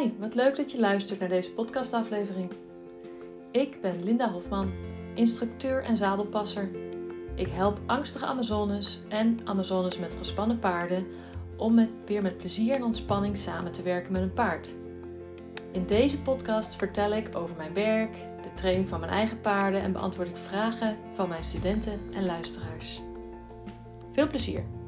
Hi, wat leuk dat je luistert naar deze podcastaflevering. Ik ben Linda Hofman, instructeur en zadelpasser. Ik help angstige Amazones en Amazones met gespannen paarden om weer met plezier en ontspanning samen te werken met een paard. In deze podcast vertel ik over mijn werk, de training van mijn eigen paarden en beantwoord ik vragen van mijn studenten en luisteraars. Veel plezier!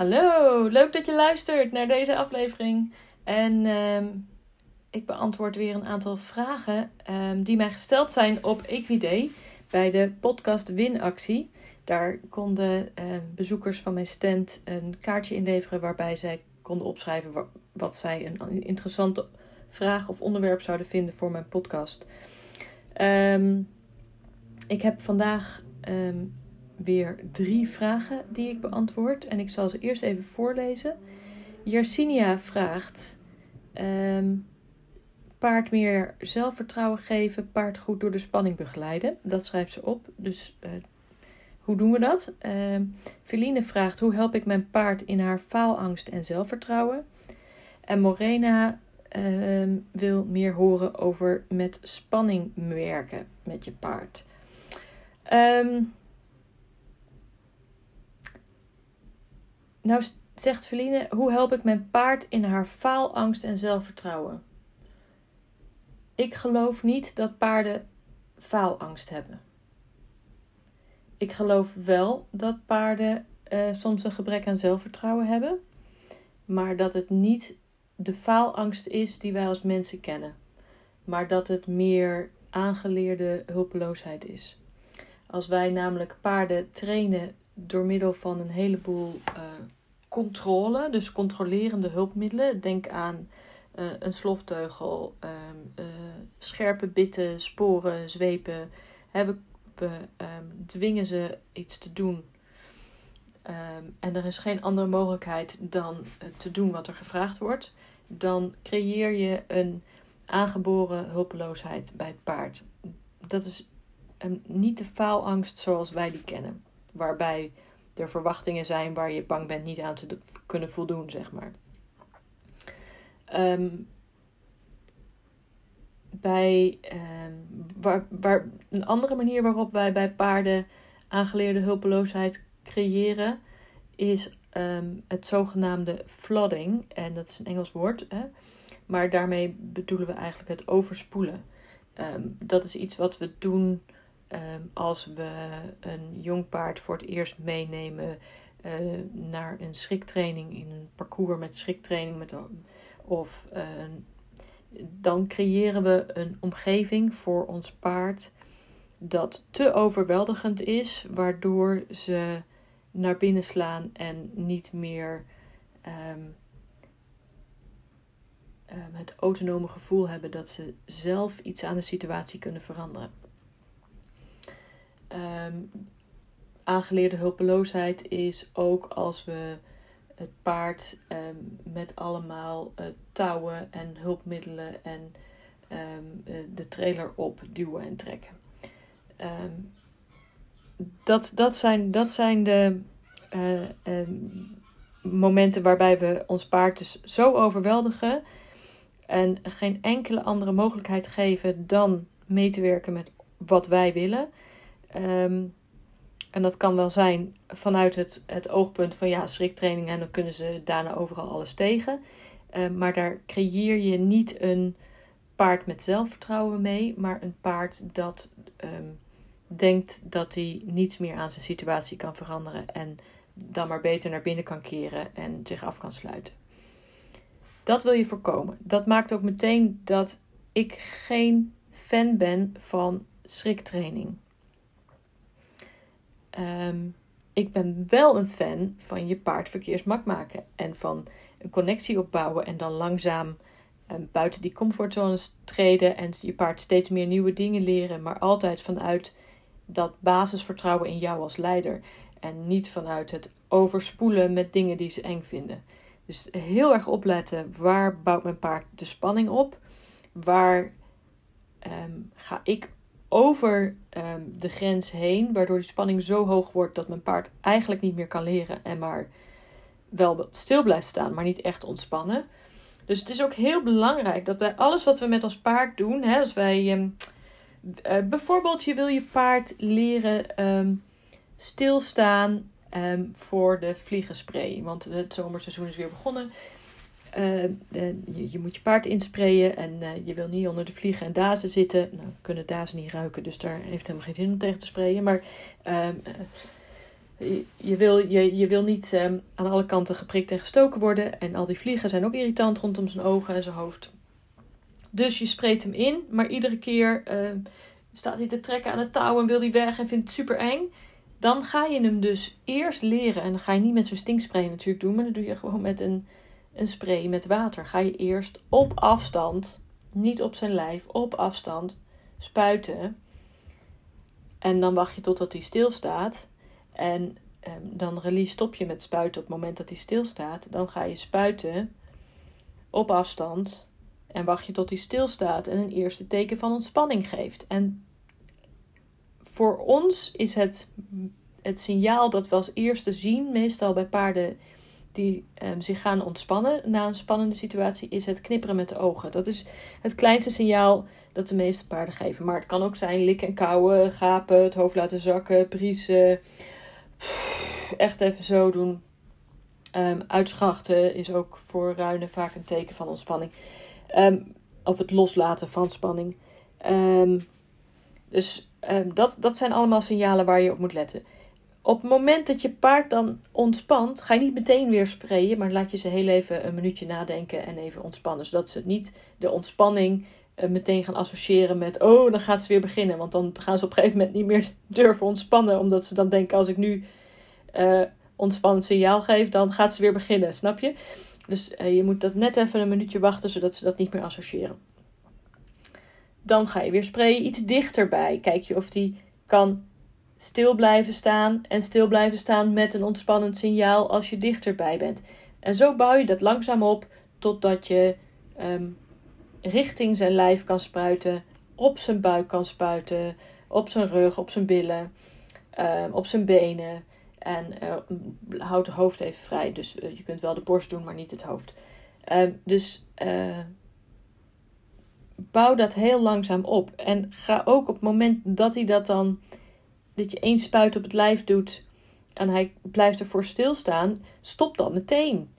Hallo, leuk dat je luistert naar deze aflevering. En ehm, ik beantwoord weer een aantal vragen ehm, die mij gesteld zijn op Equiday bij de podcast Winactie. Daar konden ehm, bezoekers van mijn stand een kaartje inleveren waarbij zij konden opschrijven wat, wat zij een interessante vraag of onderwerp zouden vinden voor mijn podcast. ik heb vandaag weer drie vragen die ik beantwoord. En ik zal ze eerst even voorlezen. Yersinia vraagt: um, paard meer zelfvertrouwen geven, paard goed door de spanning begeleiden. Dat schrijft ze op. Dus uh, hoe doen we dat? Uh, Feline vraagt: hoe help ik mijn paard in haar faalangst en zelfvertrouwen? En Morena uh, wil meer horen over met spanning werken met je paard. Um, Nou zegt Feline, hoe help ik mijn paard in haar faalangst en zelfvertrouwen? Ik geloof niet dat paarden faalangst hebben. Ik geloof wel dat paarden uh, soms een gebrek aan zelfvertrouwen hebben, maar dat het niet de faalangst is die wij als mensen kennen, maar dat het meer aangeleerde hulpeloosheid is. Als wij namelijk paarden trainen door middel van een heleboel uh, controle, dus controlerende hulpmiddelen. Denk aan uh, een slofteugel, um, uh, scherpe bitten, sporen, zwepen. Hebben we um, dwingen ze iets te doen. Um, en er is geen andere mogelijkheid dan te doen wat er gevraagd wordt. Dan creëer je een aangeboren hulpeloosheid bij het paard. Dat is niet de faalangst zoals wij die kennen waarbij er verwachtingen zijn waar je bang bent niet aan te kunnen voldoen, zeg maar. Um, bij um, waar, waar, een andere manier waarop wij bij paarden aangeleerde hulpeloosheid creëren is um, het zogenaamde flooding. En dat is een Engels woord, hè? maar daarmee bedoelen we eigenlijk het overspoelen. Dat is iets wat we doen Ehm, als we een jong paard voor het eerst meenemen uh, naar een schriktraining in een parcours met schriktraining met, of uh, dan creëren we een omgeving voor ons paard dat te overweldigend is, waardoor ze naar binnen slaan en niet meer um, het autonome gevoel hebben dat ze zelf iets aan de situatie kunnen veranderen. Um, aangeleerde hulpeloosheid is ook als we het paard um, met allemaal uh, touwen en hulpmiddelen en um, uh, de trailer op duwen en trekken. dat, dat, zijn, dat zijn de uh, momenten waarbij we ons paard dus zo overweldigen en geen enkele andere mogelijkheid geven dan mee te werken met wat wij willen. Um, en dat kan wel zijn vanuit het, het oogpunt van ja, schriktraining en dan kunnen ze daarna overal alles tegen. Um, maar daar creëer je niet een paard met zelfvertrouwen mee, maar een paard dat um, denkt dat hij niets meer aan zijn situatie kan veranderen en dan maar beter naar binnen kan keren en zich af kan sluiten. Dat wil je voorkomen. Dat maakt ook meteen dat ik geen fan ben van schriktraining. Um, ik ben wel een fan van je paard verkeersmak maken. En van een connectie opbouwen en dan langzaam um, buiten die comfortzones treden. En je paard steeds meer nieuwe dingen leren. Maar altijd vanuit dat basisvertrouwen in jou als leider. En niet vanuit het overspoelen met dingen die ze eng vinden. Dus heel erg opletten waar bouwt mijn paard de spanning op. Waar um, ga ik over um, de grens heen, waardoor die spanning zo hoog wordt dat mijn paard eigenlijk niet meer kan leren en maar wel stil blijft staan, maar niet echt ontspannen. Dus het is ook heel belangrijk dat bij alles wat we met ons paard doen, hè, als wij ehm, eh, bijvoorbeeld je wil je paard leren um, stilstaan voor de vliegenspray, want het zomerseizoen is weer begonnen. Uh, je, je, moet je paard insprayen en uh, je wil niet onder de vliegen en dazen zitten. Nou, kunnen dazen niet ruiken, dus daar heeft helemaal geen zin om tegen te sprayen. Maar je, wil, je, je wil niet um, aan alle kanten geprikt en gestoken worden. En al die vliegen zijn ook irritant rondom zijn ogen en zijn hoofd. Dus je spreekt hem in, maar iedere keer uh, staat hij te trekken aan het touw en wil hij weg en vindt het super eng. Dan ga je hem dus eerst leren. En dan ga je niet met zo'n stinkspray natuurlijk doen, maar dan doe je gewoon met een, een spray met water. Ga je eerst op afstand, niet op zijn lijf, op afstand spuiten. En dan wacht je totdat hij stilstaat. En um, dan release stop je met spuiten op het moment dat hij stilstaat. Dan ga je spuiten op afstand en wacht je tot hij stilstaat en een eerste teken van ontspanning geeft. En voor ons is het, het signaal dat we als eerste zien, meestal bij paarden die um, zich gaan ontspannen na een spannende situatie, is het knipperen met de ogen. Dat is het kleinste signaal dat de meeste paarden geven. Maar het kan ook zijn likken en kauwen, gapen, het hoofd laten zakken, briesen, echt even zo doen. Um, uitschachten is ook voor ruinen vaak een teken van ontspanning. Um, of het loslaten van spanning. Dus dat, dat zijn allemaal signalen waar je op moet letten. Op het moment dat je paard dan ontspant, ga je niet meteen weer sprayen, maar laat je ze heel even een minuutje nadenken en even ontspannen. Zodat ze niet de ontspanning uh, meteen gaan associëren met, oh, dan gaat ze weer beginnen. Want dan gaan ze op een gegeven moment niet meer durven ontspannen, omdat ze dan denken, als ik nu uh, ontspannend signaal geef, dan gaat ze weer beginnen, snap je? Dus uh, je moet dat net even een minuutje wachten, zodat ze dat niet meer associëren. Dan ga je weer sprayen iets dichterbij. Kijk je of die kan stil blijven staan en stil blijven staan met een ontspannend signaal als je dichterbij bent. En zo bouw je dat langzaam op totdat je um, richting zijn lijf kan spuiten, op zijn buik kan spuiten, op zijn rug, op zijn billen, um, op zijn benen. En uh, houd het hoofd even vrij. Dus uh, je kunt wel de borst doen, maar niet het hoofd. Uh, dus bouw dat heel langzaam op. En ga ook op het moment dat hij dat dan, dat je één spuit op het lijf doet en hij blijft ervoor stilstaan, stop dan meteen.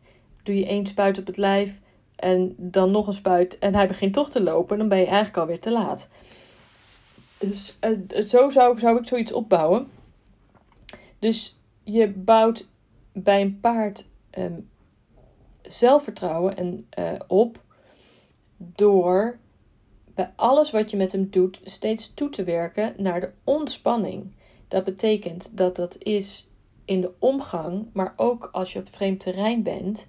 Doe je één spuit op het lijf en dan nog een spuit en hij begint toch te lopen, dan ben je eigenlijk alweer te laat. Dus zo zou, zou ik zoiets opbouwen. Dus je bouwt bij een paard um, zelfvertrouwen en, uh, op door bij alles wat je met hem doet steeds toe te werken naar de ontspanning. Dat betekent dat dat is in de omgang, maar ook als je op vreemd terrein bent.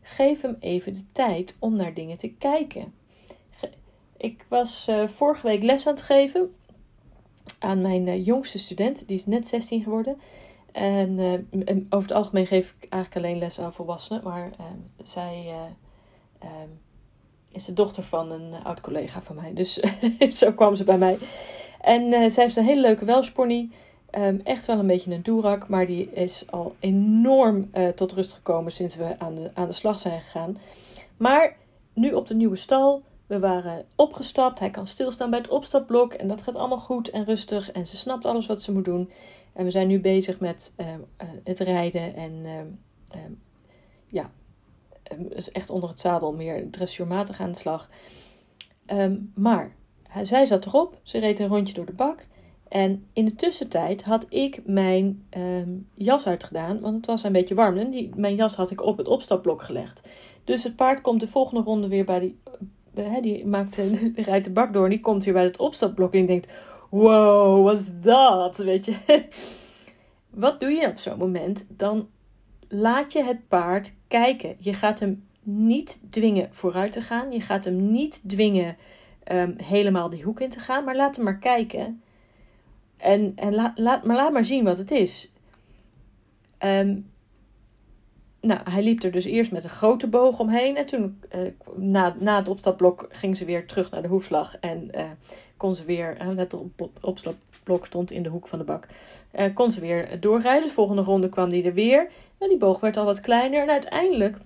Geef hem even de tijd om naar dingen te kijken. Ik was uh, vorige week les aan het geven aan mijn uh, jongste student, die is net 16 geworden. En uh, over het algemeen geef ik eigenlijk alleen les aan volwassenen. Maar uh, zij uh, is de dochter van een oud collega van mij. Dus zo kwam ze bij mij. En zij heeft een hele leuke Welshpony. Um, echt wel een beetje een doerak. Maar die is al enorm tot rust gekomen sinds we aan de, aan de slag zijn gegaan. Maar nu op de nieuwe stal. We waren opgestapt. Hij kan stilstaan bij het opstapblok. En dat gaat allemaal goed en rustig. En ze snapt alles wat ze moet doen. En we zijn nu bezig met uh, uh, het rijden en uh, ja, dus echt onder het zadel meer dressuurmatig aan de slag. Maar zij zat erop, ze reed een rondje door de bak. En in de tussentijd had ik mijn um, jas uitgedaan, want het was een beetje warm. Die, mijn jas had ik op het opstapblok gelegd. Dus het paard komt de volgende ronde weer bij die. die maakt, rijdt de bak door en die komt weer bij het opstapblok. En die denkt: wow, wat is dat? Weet je. Wat doe je op zo'n moment? Dan laat je het paard kijken. Je gaat hem niet dwingen vooruit te gaan. Je gaat hem niet dwingen um, helemaal die hoek in te gaan. Maar laat hem maar kijken. En, en la, laat, maar laat maar zien wat het is. Um, nou, hij liep er dus eerst met een grote boog omheen. En toen, uh, na, na het opstapblok, ging ze weer terug naar de hoefslag. En uh, kon ze weer, uh, het opstapblok stond in de hoek van de bak. kon ze weer doorrijden. De volgende ronde kwam hij er weer. En die boog werd al wat kleiner en uiteindelijk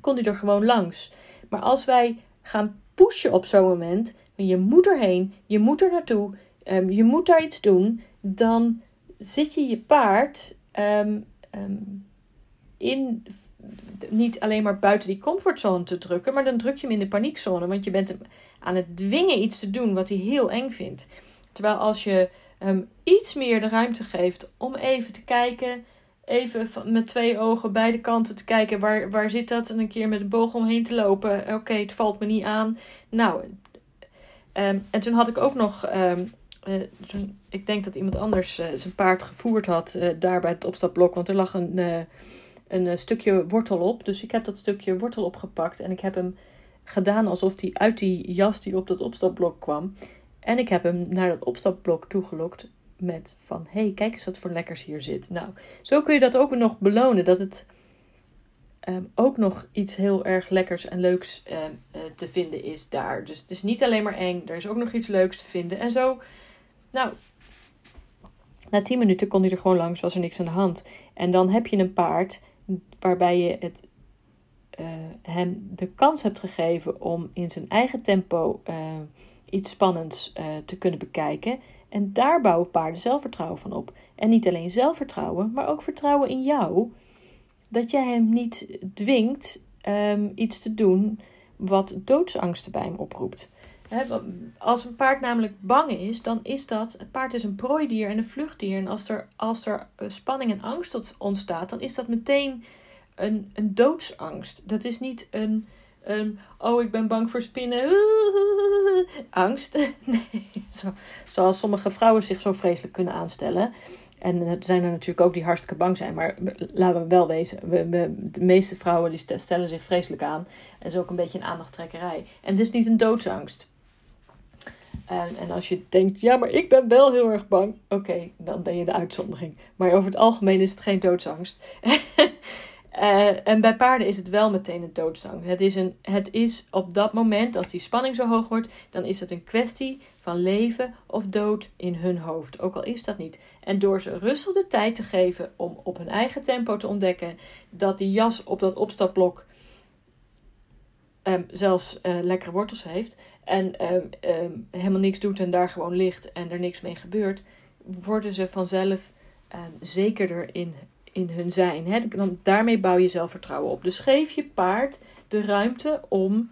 kon hij er gewoon langs. Maar als wij gaan pushen op zo'n moment, je moet erheen, je moet er naartoe, um, je moet daar iets doen, dan zit je je paard ehm, ehm, in niet alleen maar buiten die comfortzone te drukken, maar dan druk je hem in de paniekzone, want je bent hem aan het dwingen iets te doen wat hij heel eng vindt. Terwijl als je hem iets meer de ruimte geeft om even te kijken, even met twee ogen beide kanten te kijken, waar, waar zit dat? En een keer met de boog omheen te lopen. Oké, het valt me niet aan. Nou, en toen had ik ook nog, toen, ik denk dat iemand anders uh, zijn paard gevoerd had uh, daar bij het opstapblok, want er lag een, een stukje wortel op. Dus ik heb dat stukje wortel opgepakt en ik heb hem gedaan alsof hij uit die jas die op dat opstapblok kwam. En ik heb hem naar dat opstapblok toegelokt met van... hey, kijk eens wat voor lekkers hier zit. Nou, zo kun je dat ook nog belonen. Dat het um, ook nog iets heel erg lekkers en leuks uh, te vinden is daar. Dus het is niet alleen maar eng. Er is ook nog iets leuks te vinden. En zo, nou... Na 10 minuten kon hij er gewoon langs, was er niks aan de hand. En dan heb je een paard waarbij je het uh, hem de kans hebt gegeven om in zijn eigen tempo uh, iets spannends uh, te kunnen bekijken. En daar bouwen paarden zelfvertrouwen van op. En niet alleen zelfvertrouwen, maar ook vertrouwen in jou. Dat jij hem niet dwingt um, iets te doen wat doodsangsten bij hem oproept. Als een paard namelijk bang is, dan is dat. Het paard is een prooidier en een vluchtdier. En als er, als er spanning en angst ontstaat, dan is dat meteen een, een doodsangst. Dat is niet een, een, oh ik ben bang voor spinnen, angst. Nee, zo, zoals sommige vrouwen zich zo vreselijk kunnen aanstellen. En er zijn er natuurlijk ook die hartstikke bang zijn. Maar laten we wel wezen. We, we, de meeste vrouwen die stellen zich vreselijk aan. En is ook een beetje een aandachttrekkerij. En het is niet een doodsangst. En, en als je denkt, ja, maar ik ben wel heel erg bang. Oké, dan ben je de uitzondering. Maar over het algemeen is het geen doodsangst. Uh, en bij paarden is het wel meteen een doodsang. Het is, een, het is op dat moment, als die spanning zo hoog wordt, dan is het een kwestie van leven of dood in hun hoofd. Ook al is dat niet. En door ze rustig de tijd te geven om op hun eigen tempo te ontdekken dat die jas op dat opstapblok um, zelfs uh, lekkere wortels heeft en um, um, helemaal niks doet en daar gewoon ligt en er niks mee gebeurt, worden ze vanzelf zekerder in in hun zijn. Hè? Dan, daarmee bouw je zelfvertrouwen op. Dus geef je paard de ruimte om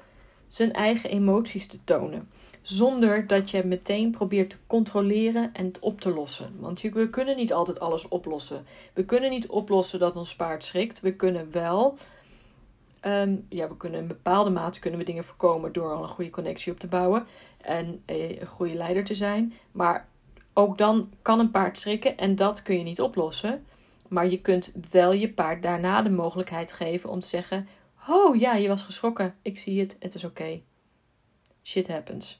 zijn eigen emoties te tonen. Zonder dat je meteen probeert te controleren en het op te lossen. Want we kunnen niet altijd alles oplossen. We kunnen niet oplossen dat ons paard schrikt. We kunnen wel. Um, ja, we kunnen in bepaalde mate kunnen we dingen voorkomen door al een goede connectie op te bouwen en eh, een goede leider te zijn. Maar ook dan kan een paard schrikken en dat kun je niet oplossen. Maar je kunt wel je paard daarna de mogelijkheid geven om te zeggen: Oh ja, je was geschrokken. Ik zie het. Het is oké. Shit happens.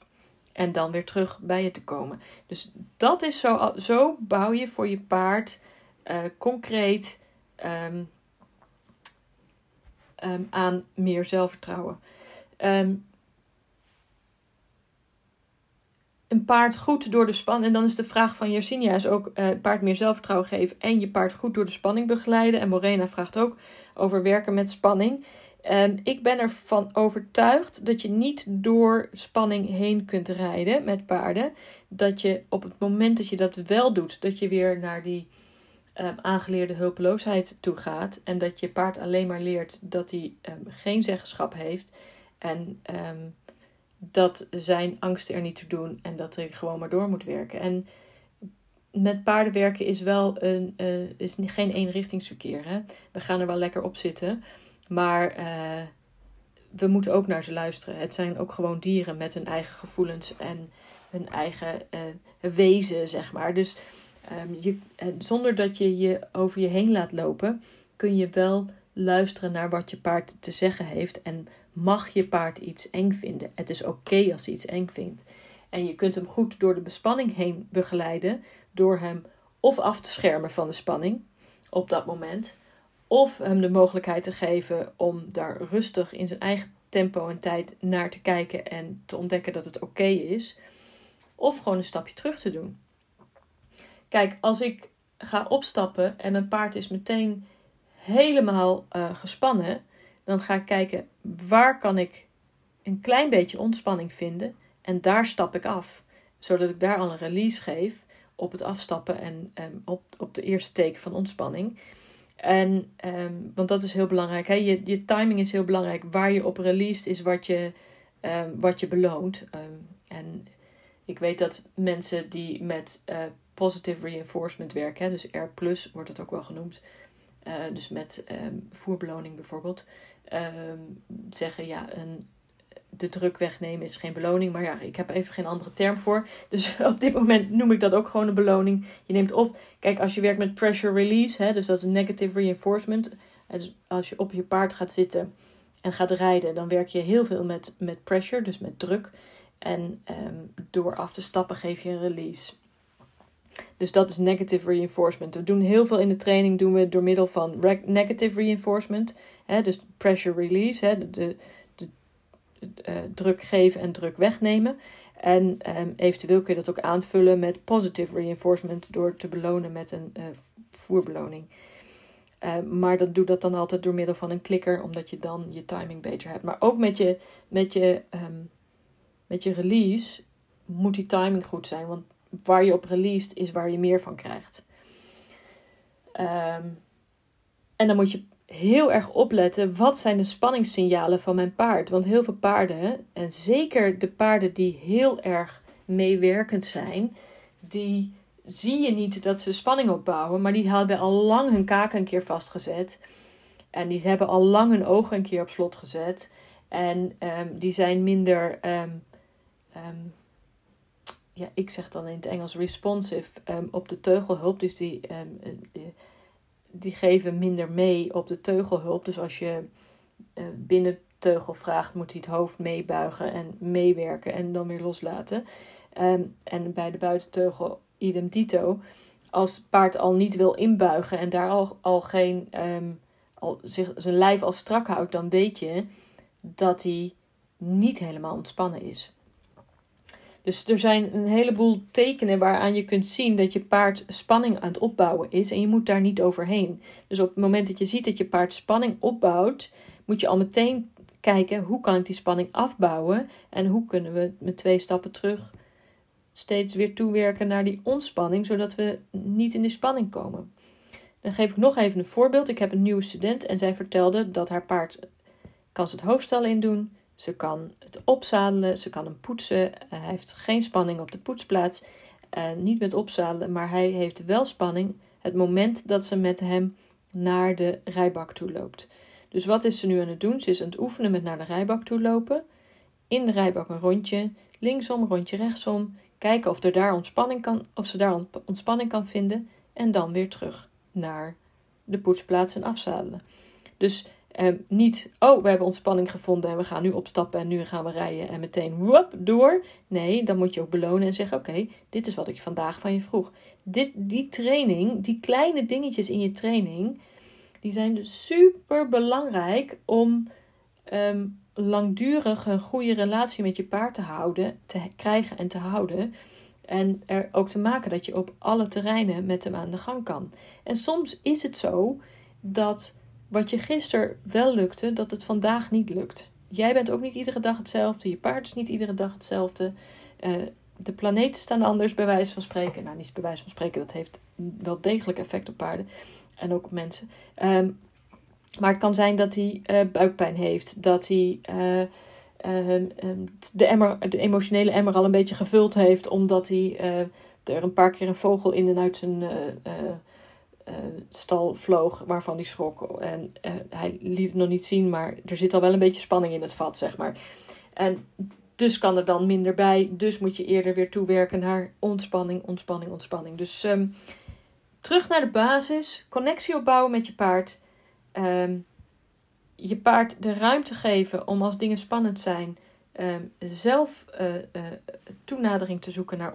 En dan weer terug bij je te komen. Dus dat is zo. Zo bouw je voor je paard uh, concreet um, um, aan meer zelfvertrouwen. Um, een paard goed door de spanning. En dan is de vraag van Yersinia is ook uh, paard meer zelfvertrouwen geven en je paard goed door de spanning begeleiden. En Morena vraagt ook over werken met spanning. En ik ben ervan overtuigd dat je niet door spanning heen kunt rijden met paarden. Dat je op het moment dat je dat wel doet, dat je weer naar die um, aangeleerde hulpeloosheid toe gaat. En dat je paard alleen maar leert dat hij um, geen zeggenschap heeft. En um, dat zijn angsten er niet te doen en dat hij gewoon maar door moet werken. En met paarden werken is wel een, uh, is geen eenrichtingsverkeer. Hè? We gaan er wel lekker op zitten, maar uh, we moeten ook naar ze luisteren. Het zijn ook gewoon dieren met hun eigen gevoelens en hun eigen uh, wezen, zeg maar. Dus um, je, zonder dat je je over je heen laat lopen, kun je wel luisteren naar wat je paard te zeggen heeft en mag je paard iets eng vinden. Het is oké als hij iets eng vindt. En je kunt hem goed door de bespanning heen begeleiden, door hem of af te schermen van de spanning op dat moment, of hem de mogelijkheid te geven om daar rustig in zijn eigen tempo en tijd naar te kijken en te ontdekken dat het oké is, of gewoon een stapje terug te doen. Kijk, als ik ga opstappen en mijn paard is meteen helemaal uh, gespannen, dan ga ik kijken waar kan ik een klein beetje ontspanning vinden en daar stap ik af, zodat ik daar al een release geef op het afstappen en um, op, op de eerste teken van ontspanning. En, um, want dat is heel belangrijk. Hè? Je, je timing is heel belangrijk. Waar je op released is wat je, um, wat je beloont. en ik weet dat mensen die met uh, positive reinforcement werken, hè, dus R wordt het ook wel genoemd, uh, dus met um, voerbeloning bijvoorbeeld, um, zeggen ja, een, de druk wegnemen is geen beloning. Maar ja, ik heb even geen andere term voor. Dus op dit moment noem ik dat ook gewoon een beloning. Je neemt of, kijk, als je werkt met pressure release, hè, dus dat is negative reinforcement. Dus als je op je paard gaat zitten en gaat rijden, dan werk je heel veel met, met pressure, dus met druk. En um, door af te stappen geef je een release. Dus dat is negative reinforcement. We doen heel veel in de training doen we door middel van negative reinforcement. Hè, dus pressure release, hè, de, de, uh, druk geven en druk wegnemen. En um, eventueel kun je dat ook aanvullen met positive reinforcement door te belonen met een uh, voerbeloning. Uh, maar dan doe dat dan altijd door middel van een klikker, omdat je dan je timing beter hebt. Maar ook met je, met je um, met je release moet die timing goed zijn. Want waar je op released is waar je meer van krijgt. Um, en dan moet je heel erg opletten. Wat zijn de spanningssignalen van mijn paard? Want heel veel paarden, en zeker de paarden die heel erg meewerkend zijn, die zie je niet dat ze spanning opbouwen, maar die hebben al lang hun kaken een keer vastgezet. En die hebben al lang hun ogen een keer op slot gezet. En um, die zijn minder um, ja, ik zeg dan in het Engels responsive um, op de teugelhulp. Dus die, um, die geven minder mee op de teugelhulp. Dus als je uh, binnen teugel vraagt, moet hij het hoofd meebuigen en meewerken en dan weer loslaten. Um, en bij de buitenteugel idem dito. Als het paard al niet wil inbuigen en daar al, al geen al zich, zijn lijf al strak houdt, dan weet je dat hij niet helemaal ontspannen is. Dus er zijn een heleboel tekenen waaraan je kunt zien dat je paard spanning aan het opbouwen is. En je moet daar niet overheen. Dus op het moment dat je ziet dat je paard spanning opbouwt, moet je al meteen kijken hoe kan ik die spanning afbouwen. En hoe kunnen we met twee stappen terug steeds weer toewerken naar die ontspanning, zodat we niet in die spanning komen. Dan geef ik nog even een voorbeeld. Ik heb een nieuwe student en zij vertelde dat haar paard kan ze het hoofdstal in doen ze kan het opzadelen, ze kan hem poetsen. hij heeft geen spanning op de poetsplaats. Uh, niet met opzadelen, maar hij heeft wel spanning het moment dat ze met hem naar de rijbak toe loopt. Dus wat is ze nu aan het doen? Ze is aan het oefenen met naar de rijbak toe lopen. In de rijbak een rondje, linksom, rondje rechtsom. Kijken of, er daar ontspanning kan, of ze daar ontspanning kan vinden. En dan weer terug naar de poetsplaats en afzadelen. Dus Um, niet, oh, we hebben ontspanning gevonden en we gaan nu opstappen en nu gaan we rijden en meteen whoop, door. Nee, dan moet je ook belonen en zeggen: Oké, dit is wat ik vandaag van je vroeg. Dit, die training, die kleine dingetjes in je training, die zijn dus super belangrijk om um, langdurig een goede relatie met je paard te houden, te krijgen en te houden. En er ook te maken dat je op alle terreinen met hem aan de gang kan. En soms is het zo dat wat je gisteren wel lukte, dat het vandaag niet lukt. Jij bent ook niet iedere dag hetzelfde. Je paard is niet iedere dag hetzelfde. Uh, de planeten staan anders, bij wijze van spreken. Nou, niet bij wijze van spreken, dat heeft wel degelijk effect op paarden en ook op mensen. Um, maar het kan zijn dat hij uh, buikpijn heeft, dat hij uh, de, emmer, de emotionele emmer al een beetje gevuld heeft, omdat hij er een paar keer een vogel in en uit zijn uh, stal vloog waarvan hij schrok. En uh, hij liet het nog niet zien, maar er zit al wel een beetje spanning in het vat, zeg maar. En dus kan er dan minder bij. Dus moet je eerder weer toewerken naar ontspanning, ontspanning, ontspanning. Dus um, terug naar de basis. Connectie opbouwen met je paard. Um, je paard de ruimte geven om als dingen spannend zijn. Um, zelf uh, toenadering te zoeken naar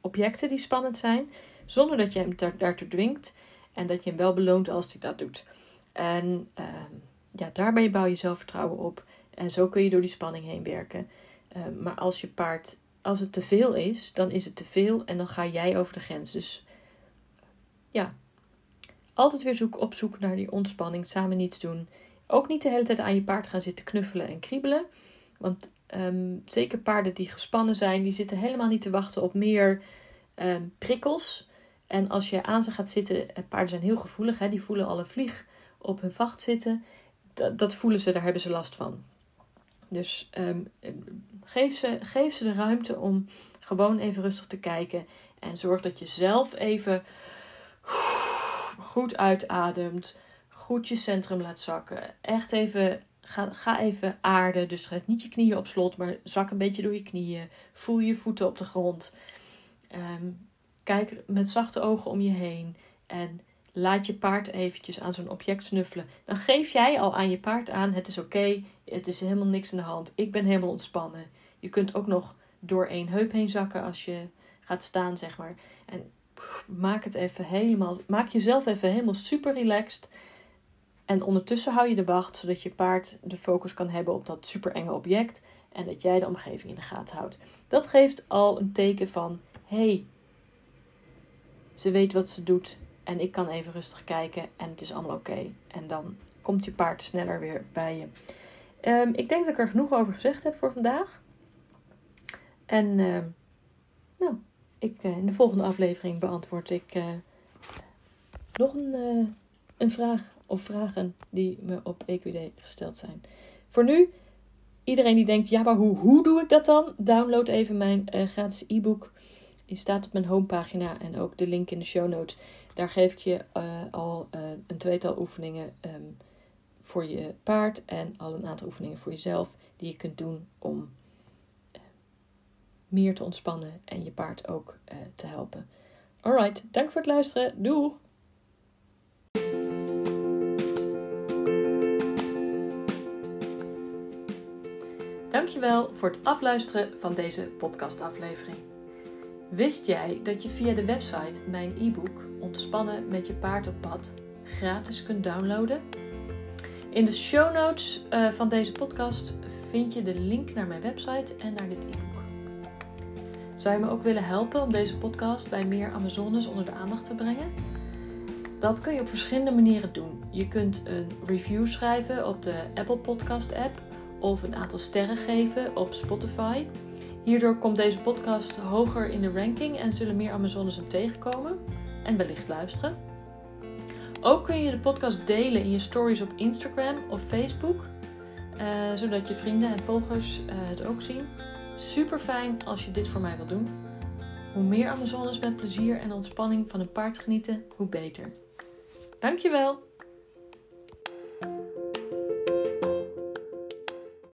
objecten die spannend zijn zonder dat je hem daar, daartoe dwingt en dat je hem wel beloont als hij dat doet. En uh, ja, daarbij bouw je zelfvertrouwen op en zo kun je door die spanning heen werken. Uh, maar als je paard, als het te veel is, dan is het te veel en dan ga jij over de grens. Dus ja, altijd weer zoek, op zoek naar die ontspanning, samen niets doen. Ook niet de hele tijd aan je paard gaan zitten knuffelen en kriebelen. Want ehm, zeker paarden die gespannen zijn, die zitten helemaal niet te wachten op meer ehm, prikkels. En als je aan ze gaat zitten, eh, paarden zijn heel gevoelig, hè, die voelen al een vlieg op hun vacht zitten. Dat, dat voelen ze, daar hebben ze last van. Dus ehm, geef, ze, geef ze de ruimte om gewoon even rustig te kijken. En zorg dat je zelf even goed uitademt. Goed je centrum laat zakken. Echt even, ga, ga even aarden. Dus ga niet je knieën op slot, maar zak een beetje door je knieën. Voel je voeten op de grond. Ehm, kijk met zachte ogen om je heen. En laat je paard eventjes aan zo'n object snuffelen. Dan geef jij al aan je paard aan: het is oké, het is helemaal niks aan de hand. Ik ben helemaal ontspannen. Je kunt ook nog door één heup heen zakken als je gaat staan, zeg maar. En maak het even helemaal, maak jezelf even helemaal super relaxed. En ondertussen hou je de wacht, zodat je paard de focus kan hebben op dat super enge object. En dat jij de omgeving in de gaten houdt. Dat geeft al een teken van: hey, ze weet wat ze doet. En ik kan even rustig kijken en het is allemaal oké. En dan komt je paard sneller weer bij je. Ehm, ik denk dat ik er genoeg over gezegd heb voor vandaag. En uh, nou, ik, uh, in de volgende aflevering beantwoord ik uh, nog een, eh, een vraag of vragen die me op EQD gesteld zijn. Voor nu, iedereen die denkt, ja maar hoe, hoe doe ik dat dan? Download even mijn gratis e-book. Die staat op mijn homepagina en ook de link in de show notes. Daar geef ik je al een tweetal oefeningen um, voor je paard en al een aantal oefeningen voor jezelf die je kunt doen om meer te ontspannen en je paard ook te helpen. Alright, dank voor het luisteren. Doeg! Dankjewel voor het afluisteren van deze podcastaflevering. Wist jij dat je via de website mijn e-book Ontspannen met je paard op pad gratis kunt downloaden? In de show notes uh, van deze podcast vind je de link naar mijn website en naar dit e-book. Zou je me ook willen helpen om deze podcast bij meer Amazones onder de aandacht te brengen? Dat kun je op verschillende manieren doen. Je kunt een review schrijven op de Apple Podcast app of een aantal sterren geven op Spotify. Hierdoor komt deze podcast hoger in de ranking en zullen meer Amazones hem tegenkomen en wellicht luisteren. Ook kun je de podcast delen in je stories op Instagram of Facebook, uh, zodat je vrienden en volgers uh, het ook zien. Super fijn als je dit voor mij wilt doen. Hoe meer Amazones met plezier en ontspanning van een paard genieten, hoe beter. Dankjewel!